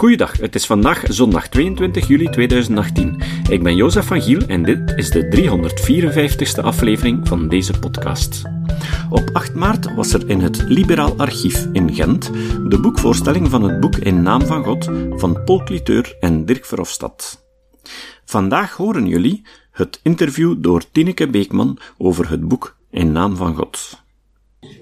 Goeiedag, het is vandaag zondag 22 juli 2018. Ik ben Jozef van Giel en dit is de 354ste aflevering van deze podcast. Op 8 maart was er in het Liberaal Archief in Gent de boekvoorstelling van het boek In Naam van God van Paul Cliteur en Dirk Verhofstadt. Vandaag horen jullie het interview door Tineke Beekman over het boek In Naam van God.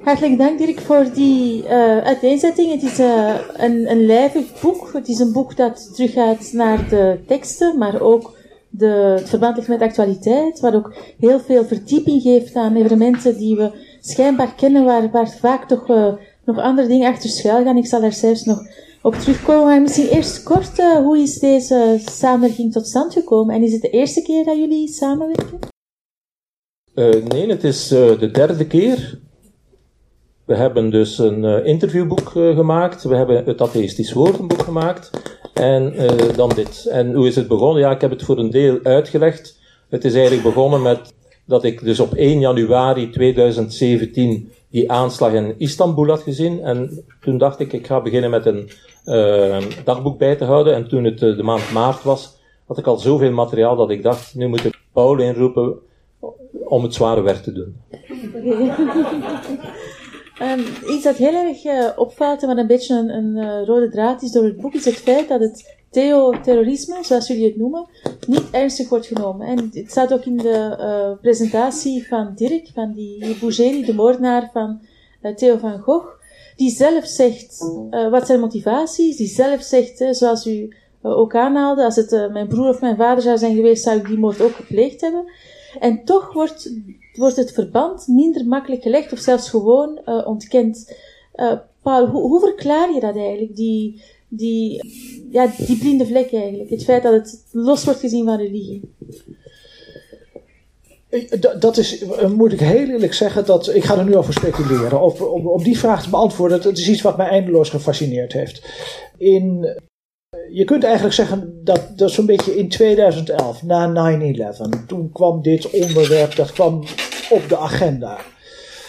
Hartelijk dank Dirk voor die uh, uiteenzetting. Het is uh, een, een lijvig boek. Het is een boek dat teruggaat naar de teksten, maar ook de, het verband ligt met actualiteit, wat ook heel veel verdieping geeft aan evenementen die we schijnbaar kennen, waar, waar vaak toch uh, nog andere dingen achter schuil gaan. Ik zal daar zelfs nog op terugkomen. Maar misschien eerst kort, hoe is deze samenwerking tot stand gekomen? En is het de eerste keer dat jullie samenwerken? nee, het is de derde keer. We hebben dus een uh, interviewboek uh, gemaakt. We hebben het atheïstisch woordenboek gemaakt. En uh, dan dit. En hoe is het begonnen? Ja, ik heb het voor een deel uitgelegd. Het is eigenlijk begonnen met dat ik dus op 1 januari 2017 die aanslag in Istanbul had gezien. En toen dacht ik, ik ga beginnen met een dagboek bij te houden. En toen het de maand maart was, had ik al zoveel materiaal dat ik dacht, nu moet ik Paul inroepen om het zware werk te doen. Um, iets dat heel erg uh, opvalt en wat een beetje een, een uh, rode draad is door het boek, is het feit dat het theo-terrorisme, zoals jullie het noemen, niet ernstig wordt genomen. En het staat ook in de uh, presentatie van Dirk, van die Bougeri, de moordenaar van Theo van Gogh, die zelf zegt wat zijn motivatie is, die zelf zegt, zoals u ook aanhaalde, als het mijn broer of mijn vader zou zijn geweest, zou ik die moord ook gepleegd hebben. En toch wordt wordt het verband minder makkelijk gelegd of zelfs gewoon uh, ontkend. Uh, Paul, hoe, hoe, verklaar je dat eigenlijk, die, die, ja, die blinde vlek eigenlijk? Het feit dat het los wordt gezien van religie. Dat is, eh, moet ik heel eerlijk zeggen, dat ik ga er nu over speculeren. Om, om die vraag te beantwoorden, dat is iets wat mij eindeloos gefascineerd heeft. In je kunt eigenlijk zeggen dat, dat zo'n beetje in 2011, na 9-11, toen kwam dit onderwerp, dat kwam op de agenda.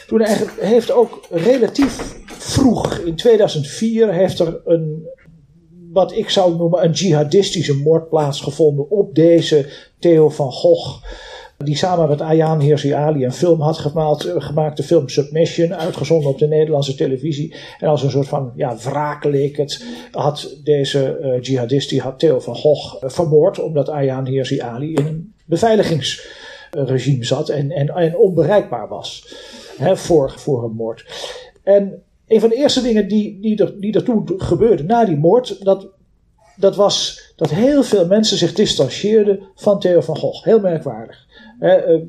Toen eigenlijk heeft ook relatief vroeg, in 2004, heeft er een, wat ik zou noemen, een jihadistische moord plaatsgevonden op deze Theo van Gogh die samen met Ayaan Hirsi Ali een film had gemaakt, eh, gemaakt, de film Submission, uitgezonden op de Nederlandse televisie. En als een soort van ja, wraak leek het, had deze uh, jihadist, die had Theo van Gogh uh, vermoord, omdat Ayaan Hirsi Ali in een beveiligingsregime zat en, en, en onbereikbaar was hè, voor, voor een moord. En een van de eerste dingen die, die, er, die er toen gebeurde na die moord, dat, dat was dat heel veel mensen zich distancieerden van Theo van Gogh. Heel merkwaardig. Uh,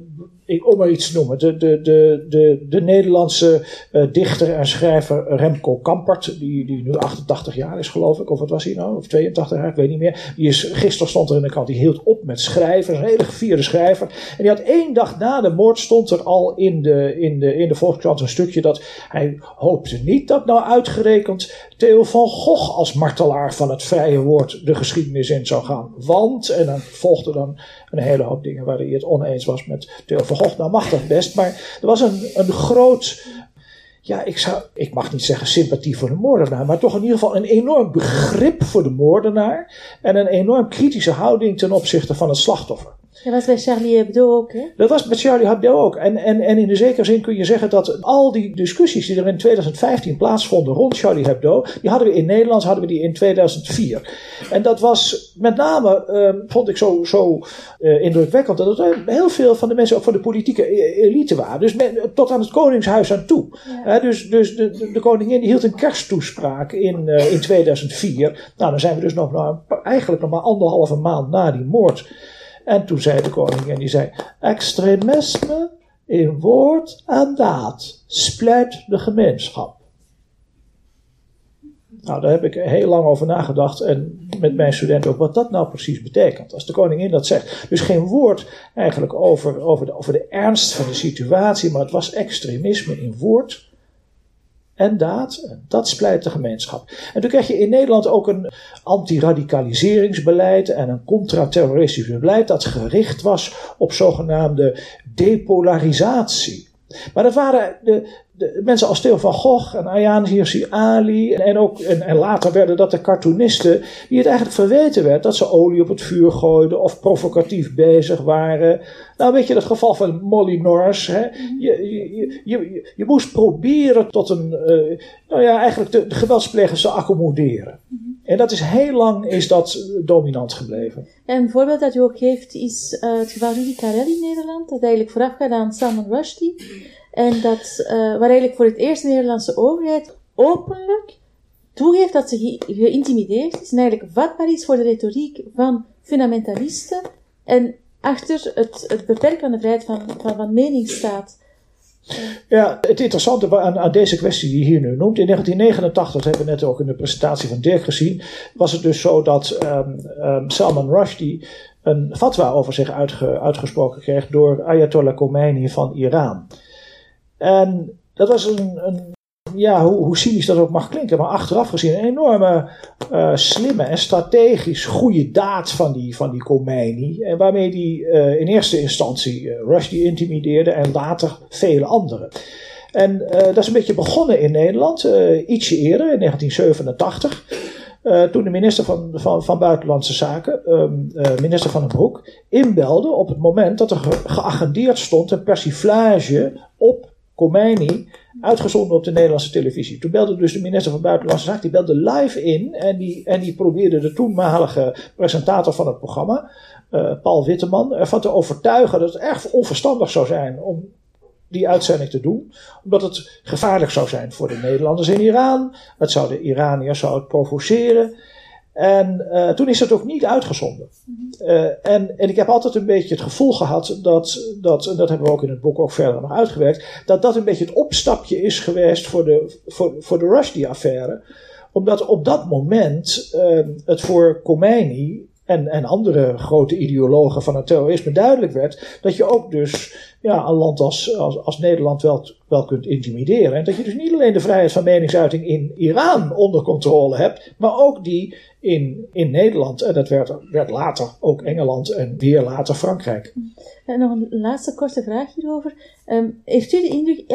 ik, om maar iets te noemen. De, de, de, de, de Nederlandse uh, dichter en schrijver Remco Kampert, die, die nu 88 jaar is, geloof ik. Of wat was hij nou? Of 82 jaar, ik weet niet meer. Die is, gisteren stond er in de krant, die hield op met schrijven. Een hele gevierde schrijver. En die had één dag na de moord stond er al in de, in de, in de Volkskrant een stukje dat hij hoopte niet dat nou uitgerekend Theo van Gogh als martelaar van het vrije woord de geschiedenis in zou gaan. Want, en dan volgde dan een hele hoop dingen waar hij het oneens was met Theo van Gogh. Nou mag dat best, maar er was een, een groot, ja, ik, zou, ik mag niet zeggen sympathie voor de moordenaar, maar toch in ieder geval een enorm begrip voor de moordenaar en een enorm kritische houding ten opzichte van het slachtoffer. Dat was bij Charlie Hebdo ook, hè? Dat was bij Charlie Hebdo ook. En, en, en in de zekere zin kun je zeggen dat al die discussies die er in 2015 plaatsvonden rond Charlie Hebdo, die hadden we in Nederland, hadden we die in 2004. En dat was met name, uh, vond ik zo, zo uh, indrukwekkend, dat het heel veel van de mensen, ook van de politieke e-, elite waren. Dus tot aan het Koningshuis aan toe. Ja. dus dus de, de, de, koningin die hield een kersttoespraak in, in 2004. Nou, dan zijn we dus nog nou, eigenlijk nog maar anderhalve maand na die moord. En toen zei de koningin, die zei, extremisme in woord en daad splijt de gemeenschap. Nou, daar heb ik heel lang over nagedacht en met mijn studenten ook wat dat nou precies betekent. Als de koningin dat zegt. Dus geen woord eigenlijk over, over, de, over de ernst van de situatie, maar het was extremisme in woord en daad. Dat splijt de gemeenschap. En toen kreeg je in Nederland ook een antiradicaliseringsbeleid en een contra-terroristisch beleid dat gericht was op zogenaamde depolarisatie. Maar dat waren de, de, mensen als Theo van Gogh en Ayaan Hirsi Ali en, en, ook, en, en, later werden dat de cartoonisten die het eigenlijk verweten werd dat ze olie op het vuur gooiden of provocatief bezig waren. Nou weet je dat geval van Molly Norris. Hè? Je, je, je, je, moest proberen tot een, uh, nou ja, eigenlijk de, de geweldsplegers te accommoderen. En dat is heel lang is dat dominant gebleven. En een voorbeeld dat u ook geeft is uh, het geval Rudy Karel in Nederland, dat eigenlijk voorafgaat aan Salman Rushdie. En dat, uh, waar eigenlijk voor het eerst de Nederlandse overheid openlijk toegeeft dat ze ge geïntimideerd is en eigenlijk vatbaar is voor de retoriek van fundamentalisten en achter het, het beperken van de vrijheid van, van, van mening staat. Ja, het interessante aan, aan, deze kwestie die je hier nu noemt. In 1989, dat hebben we net ook in de presentatie van Dirk gezien, was het dus zo dat um, um, Salman Rushdie een fatwa over zich uitge, uitgesproken kreeg door Ayatollah Khomeini van Iran. En dat was een, een ja, hoe, hoe, cynisch dat ook mag klinken, maar achteraf gezien een enorme uh, slimme en strategisch goede daad van die, van die Khomeini. En waarmee hij uh, in eerste instantie uh, Rushdie intimideerde en later vele anderen. En dat is een beetje begonnen in Nederland, ietsje eerder, in 1987. toen de minister van, van, van Buitenlandse Zaken, um, minister Van den Broek, inbelde op het moment dat er ge geagendeerd stond een persiflage op Khomeini uitgezonden op de Nederlandse televisie. Toen belde dus de minister van Buitenlandse Zaken, die belde live in en die, en die probeerde de toenmalige presentator van het programma, uh, Paul Witteman, ervan te overtuigen dat het erg onverstandig zou zijn om die uitzending te doen, omdat het gevaarlijk zou zijn voor de Nederlanders in Iran. Het zou de Iraniërs zou het provoceren. En uh, toen is dat ook niet uitgezonden. Uh, en, en ik heb altijd een beetje het gevoel gehad dat, dat, en dat hebben we ook in het boek ook verder nog uitgewerkt, dat dat een beetje het opstapje is geweest voor de, voor, voor de Rushdie-affaire. Omdat op dat moment uh, het voor Khomeini en, en andere grote ideologen van het terrorisme duidelijk werd dat je ook dus ja, een land als, als, Nederland wel, wel kunt intimideren. En dat je dus niet alleen de vrijheid van meningsuiting in Iran onder controle hebt, maar ook die in, in Nederland. En dat werd, werd later ook Engeland en weer later Frankrijk. En nog een laatste korte vraag hierover. Um, heeft u de indruk,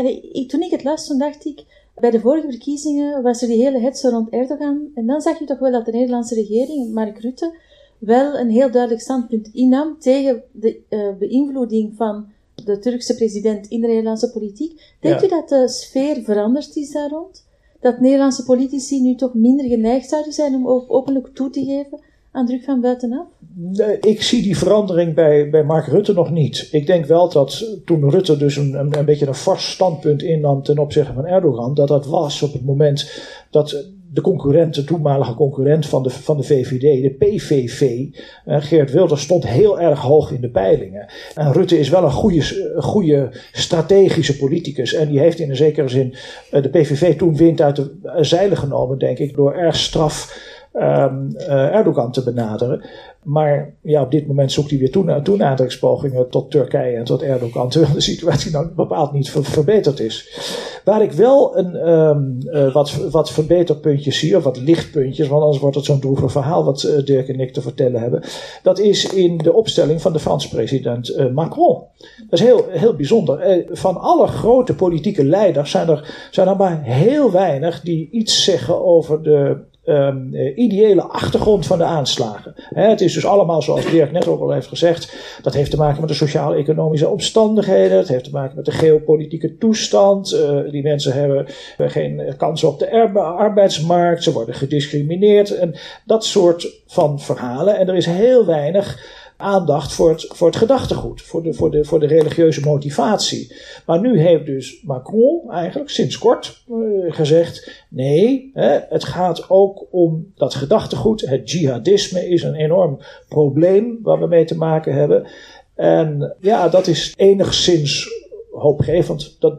toen ik het las, toen dacht ik, bij de vorige verkiezingen was er die hele hetze rond Erdogan. En dan zag je toch wel dat de Nederlandse regering, Mark Rutte, wel een heel duidelijk standpunt innam tegen de uh, beïnvloeding van de Turkse president in de Nederlandse politiek. Denkt ja. u dat de sfeer veranderd is daar rond? Dat Nederlandse politici nu toch minder geneigd zouden zijn om openlijk toe te geven aan druk van buitenaf? Nee, ik zie die verandering bij, bij Mark Rutte nog niet. Ik denk wel dat toen Rutte dus een, een, een beetje een vast standpunt innam ten opzichte van Erdogan, dat dat was op het moment dat de concurrent, de toenmalige concurrent van de, van de VVD, de PVV, uh, Geert Wilders, stond heel erg hoog in de peilingen. En Rutte is wel een goede, goede strategische politicus. En die heeft in een zekere zin uh, de PVV toen wind uit de zeilen genomen, denk ik, door erg straf um, uh, Erdogan te benaderen. Maar ja, op dit moment zoekt hij weer toena toenaderingspogingen tot Turkije en tot Erdogan, terwijl de situatie nou bepaald niet ver verbeterd is. Waar ik wel een, um, uh, wat, wat verbeterpuntjes zie, of wat lichtpuntjes, want anders wordt het zo'n droevig verhaal wat uh, Dirk en ik te vertellen hebben. Dat is in de opstelling van de Franse president Macron. Dat is heel, heel bijzonder. van alle grote politieke leiders zijn er, zijn er maar heel weinig die iets zeggen over de um, ideële achtergrond van de aanslagen. He, het is dus allemaal, zoals Dirk net ook al heeft gezegd, dat heeft te maken met de sociaal-economische omstandigheden, het heeft te maken met de geopolitieke toestand. Uh, die mensen hebben geen kans op de arbeidsmarkt, ze worden gediscrimineerd en dat soort van verhalen. En er is heel weinig aandacht voor het, voor het gedachtegoed, voor de, voor, de, voor de religieuze motivatie. Maar nu heeft dus Macron eigenlijk sinds kort uh, gezegd: nee, hè, het gaat ook om dat gedachtegoed. Het jihadisme is een enorm probleem waar we mee te maken hebben. En ja, dat is enigszins hoopgevend. Dat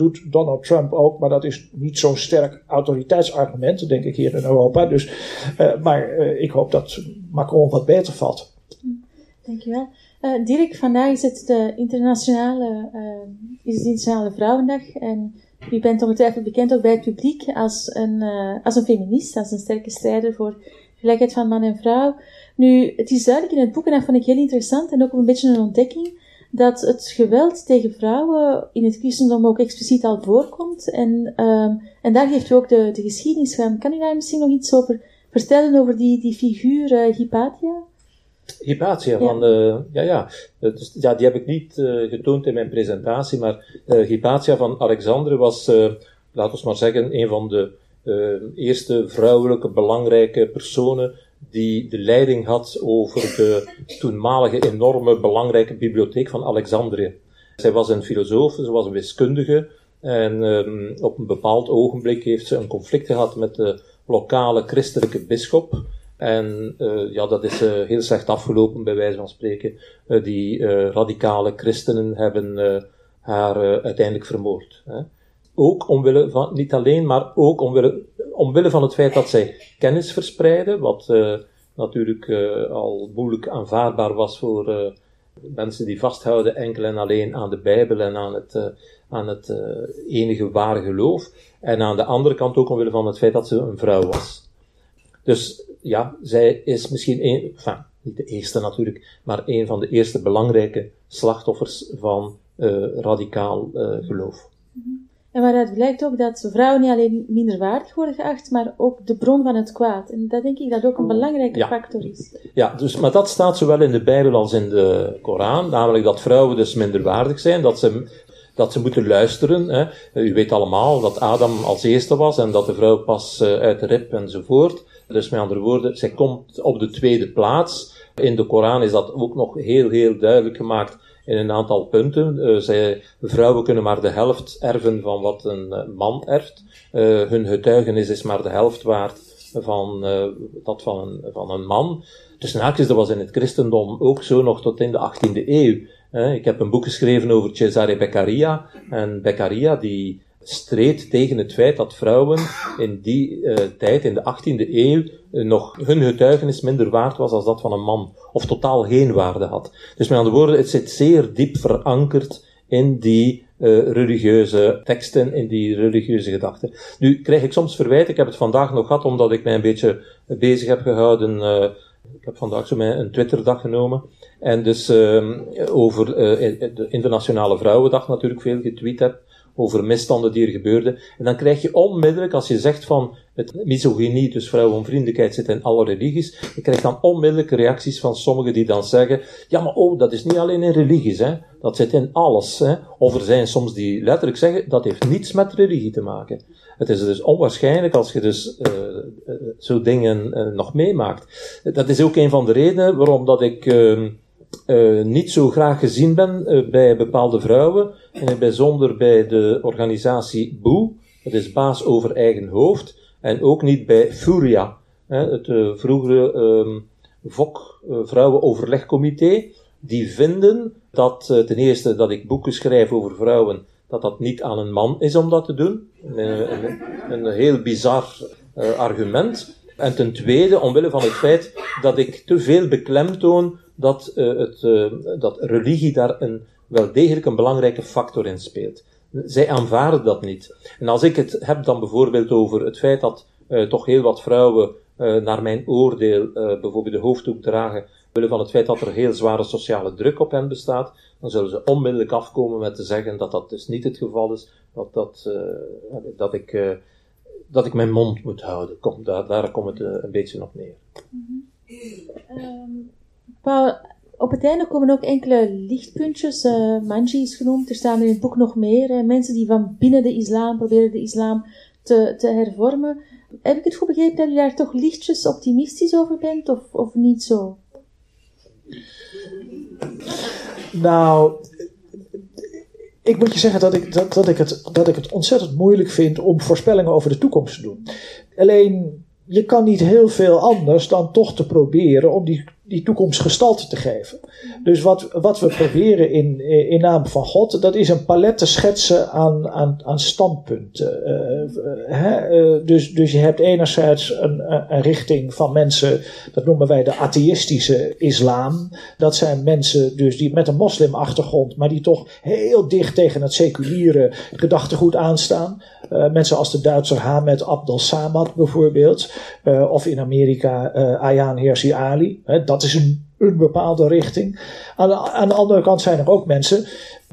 doet Donald Trump ook, maar dat is niet zo'n sterk autoriteitsargument, denk ik hier in Europa. Dus, uh, maar uh, ik hoop dat Macron wat beter valt. Dankjewel. Uh, Dirk, vandaag is het de internationale, uh, is het internationale Vrouwendag. En u bent ongetwijfeld bekend ook bij het publiek als een, uh, als een feminist, als een sterke strijder voor gelijkheid van man en vrouw. Nu, het is duidelijk in het boek, en dat vond ik heel interessant en ook een beetje een ontdekking, dat het geweld tegen vrouwen in het christendom ook expliciet al voorkomt. En, ehm, en daar geeft u ook de, de geschiedenis van. Kan u daar misschien nog iets over vertellen over die, die figuur Hypatia? Hypatia van, uh, ja, ja. Dus, ja, die heb ik niet uh, getoond in mijn presentatie, maar uh, Hypatia van Alexandre was, laten we maar zeggen, een van de eerste vrouwelijke belangrijke personen die de leiding had over de toenmalige enorme belangrijke bibliotheek van Alexandrië. Zij was een filosoof, ze was een wiskundige en um, op een bepaald ogenblik heeft ze een conflict gehad met de lokale christelijke bisschop. En uh, ja, dat is uh, heel slecht afgelopen, bij wijze van spreken. Uh, die radicale christenen hebben haar uiteindelijk vermoord. Hè. Ook omwille van, niet alleen, maar ook omwille, omwille van het feit dat zij kennis verspreiden, wat natuurlijk al moeilijk aanvaardbaar was voor mensen die vasthouden enkel en alleen aan de Bijbel en aan het, aan het enige ware geloof. En aan de andere kant ook omwille van het feit dat ze een vrouw was. Dus ja, zij is misschien een, enfin, niet de eerste natuurlijk, maar een van de eerste belangrijke slachtoffers van uh, radicaal uh, geloof. Mhm. En waaruit blijkt ook dat vrouwen niet alleen minderwaardig worden geacht, maar ook de bron van het kwaad. En dat denk ik dat ook een belangrijke ja. factor is. Ja, dus, maar dat staat zowel in de Bijbel als in de Koran, namelijk dat vrouwen dus minderwaardig zijn, dat ze dat ze moeten luisteren. Hè. U weet allemaal dat Adam als eerste was en dat de vrouw pas uh, uit de rib enzovoort. Dus met andere woorden, zij komt op de tweede plaats. In de Koran is dat ook nog heel, heel duidelijk gemaakt in een aantal punten. Uh, zij, vrouwen kunnen maar de helft erven van wat een uh, man erft. Uh, hun getuigenis is maar de helft waard van dat van een, van een man. Dus naakjes, dat was in het christendom ook zo nog tot in de 18e eeuw. ik heb een boek geschreven over Cesare Beccaria. En Beccaria die streed tegen het feit dat vrouwen in die uh, tijd, in de 18e eeuw, uh, nog hun getuigenis minder waard was als dat van een man, of totaal geen waarde had. Dus met andere woorden, het zit zeer diep verankerd in die uh, religieuze teksten, in die religieuze gedachten. Nu krijg ik soms verwijt, ik heb het vandaag nog gehad, omdat ik mij een beetje bezig heb gehouden, ik heb vandaag zo een Twitterdag genomen, en dus ehm, over de Internationale Vrouwendag natuurlijk veel getweet heb, over misstanden die er gebeurden. En dan krijg je onmiddellijk, als je zegt van het misogynie, dus vrouwenvriendelijkheid zit in alle religies, je krijgt dan onmiddellijk reacties van sommigen die dan zeggen, ja maar oh, dat is niet alleen in religies, hè. dat zit in alles. Hè. Of er zijn soms die letterlijk zeggen, dat heeft niets met religie te maken. Het is dus onwaarschijnlijk als je dus uh, zo dingen uh, nog meemaakt. Dat is ook een van de redenen waarom dat ik ehm, uh, niet zo graag gezien ben uh, bij bepaalde vrouwen, en in het bijzonder bij de organisatie BOE, dat is baas over eigen hoofd, en ook niet bij Furia, hè, het uh, vroegere um, VOK, Vrouwenoverlegcomité, die vinden dat ten eerste dat ik boeken schrijf over vrouwen, dat dat niet aan een man is om dat te doen. Een, een, een heel bizar argument. En ten tweede, omwille van het feit dat ik te veel beklemtoon dat, uh, het, uh, dat religie daar een, wel degelijk een belangrijke factor in speelt. Zij aanvaarden dat niet. En als ik het heb dan bijvoorbeeld over het feit dat uh, toch heel wat vrouwen, naar mijn oordeel, bijvoorbeeld de hoofddoek dragen, willen van het feit dat er heel zware sociale druk op hen bestaat, dan zullen ze onmiddellijk afkomen met te zeggen dat dat dus niet het geval is, dat, dat, dat ik dat ik mijn mond moet houden. Kom, daar, daar komt het uh, een beetje op neer. Mm -hmm. um, Paul, op het einde komen ook enkele lichtpuntjes. Uh, Manji is genoemd, er staan in het boek nog meer. Hè, mensen die van binnen de islam proberen de islam te, te hervormen. Heb ik het goed begrepen dat u daar toch lichtjes optimistisch over bent, of, of niet zo? Nou, ik moet je zeggen dat ik, dat, dat, ik het, dat ik het ontzettend moeilijk vind om voorspellingen over de toekomst te doen. Alleen, je kan niet heel veel anders dan toch te proberen om die die toekomst gestalte te geven. Dus wat, wat we proberen in, in naam van God, dat is een palet te schetsen aan, aan, aan standpunten. Uh, hè? Uh, dus, dus je hebt enerzijds een, een richting van mensen, dat noemen wij de atheïstische islam. Dat zijn mensen dus die met een moslimachtergrond, maar die toch heel dicht tegen het seculiere gedachtegoed aanstaan. Mensen als de Duitser Hamed Abdel Samad bijvoorbeeld. of in Amerika Ayaan Hirsi Ali. dat dat is een bepaalde richting. Aan aan de andere kant zijn er ook mensen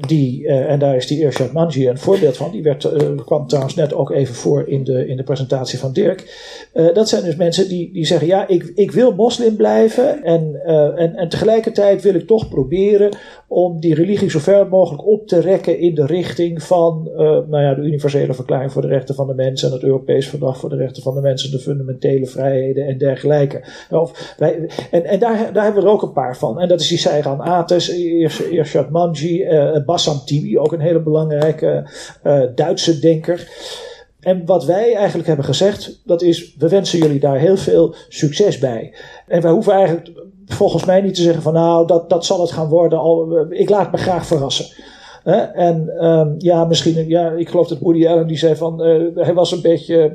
die, uh, en daar is die Irshad Manji een voorbeeld van, die werd, uh, kwam trouwens net ook even voor in de, in de presentatie van Dirk. Uh, dat zijn dus mensen die, die zeggen: Ja, ik, ik wil moslim blijven en, en, en tegelijkertijd wil ik toch proberen om die religie zo ver mogelijk op te rekken in de richting van nou ja, de Universele Verklaring voor de Rechten van de Mens en het Europees Verdrag voor de Rechten van de Mensen, de fundamentele vrijheden en dergelijke. Of wij, en en daar, daar hebben we er ook een paar van. En dat is die Seiran Ates, Irshad Manji. Bassam Tibi, ook een hele belangrijke uh, Duitse denker. En wat wij eigenlijk hebben gezegd, dat is, we wensen jullie daar heel veel succes bij. En wij hoeven eigenlijk volgens mij niet te zeggen van nou, dat, dat zal het gaan worden. Al, ik laat me graag verrassen. En um, ja, misschien, ja, ik geloof dat Woody Allen die zei van, uh, hij was een beetje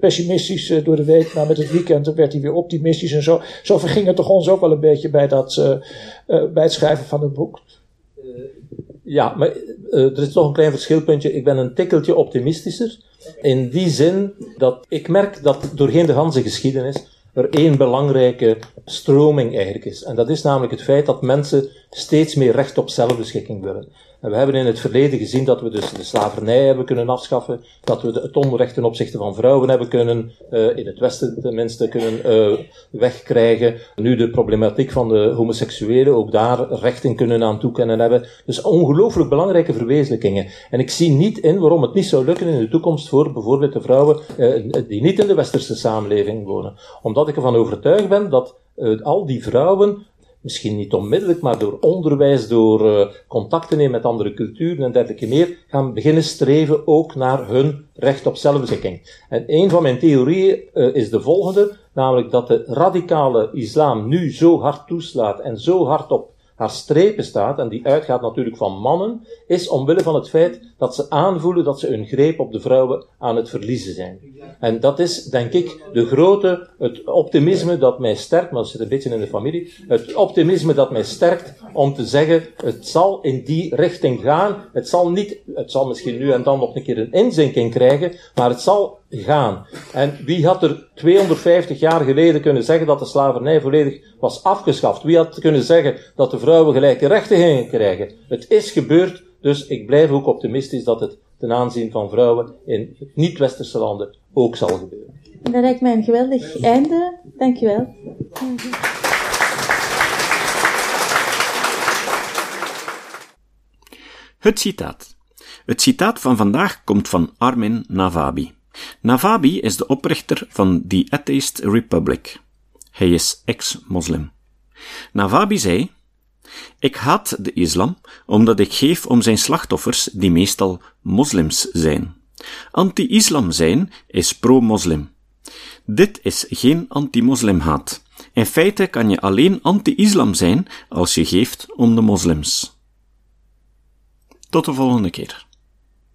pessimistisch door de week, maar met het weekend werd hij weer optimistisch en zo. Zo verging het toch ons ook wel een beetje bij, dat, bij het schrijven van het boek. Ja, maar uh, er is toch een klein verschilpuntje. Ik ben een tikkeltje optimistischer. In die zin dat ik merk dat doorheen de ganse geschiedenis er één belangrijke stroming eigenlijk is. En dat is namelijk het feit dat mensen steeds meer recht op zelfbeschikking willen. En we hebben in het verleden gezien dat we dus de slavernij hebben kunnen afschaffen, dat we het onrecht ten opzichte van vrouwen hebben kunnen, uh, in het Westen tenminste, kunnen uh, wegkrijgen. Nu de problematiek van de homoseksuelen, ook daar rechten kunnen aan toekennen hebben. Dus ongelooflijk belangrijke verwezenlijkingen. En ik zie niet in waarom het niet zou lukken in de toekomst voor bijvoorbeeld de vrouwen uh, die niet in de westerse samenleving wonen. Omdat ik ervan overtuigd ben dat al die vrouwen misschien niet onmiddellijk, maar door onderwijs, door uh, contact te nemen met andere culturen en dergelijke meer, gaan beginnen streven ook naar hun recht op zelfbeschikking. En een van mijn theorieën uh, is de volgende, namelijk dat de radicale islam nu zo hard toeslaat en zo hard op haar strepen staat, en die uitgaat natuurlijk van mannen, is omwille van het feit dat ze aanvoelen dat ze hun greep op de vrouwen aan het verliezen zijn. En dat is, denk ik, de grote, het optimisme dat mij sterkt, maar dat zit een beetje in de familie, het optimisme dat mij sterkt om te zeggen, het zal in die richting gaan, het zal niet, het zal misschien nu en dan nog een keer een inzinking krijgen, maar het zal gaan. En wie had er 250 jaar geleden kunnen zeggen dat de slavernij volledig was afgeschaft? Wie had kunnen zeggen dat de vrouwen gelijke rechten gingen krijgen? Het is gebeurd, dus ik blijf ook optimistisch dat het ten aanzien van vrouwen in niet-westerse landen ook zal gebeuren. Dat lijkt mij een geweldig einde. Dankjewel. Het citaat. Het citaat van vandaag komt van Armin Navabi. Navabi is de oprichter van The Atheist Republic. Hij is ex-moslim. Navabi zei: Ik haat de islam omdat ik geef om zijn slachtoffers die meestal moslims zijn. Anti-islam zijn is pro-moslim. Dit is geen anti-moslimhaat. In feite kan je alleen anti-islam zijn als je geeft om de moslims. Tot de volgende keer.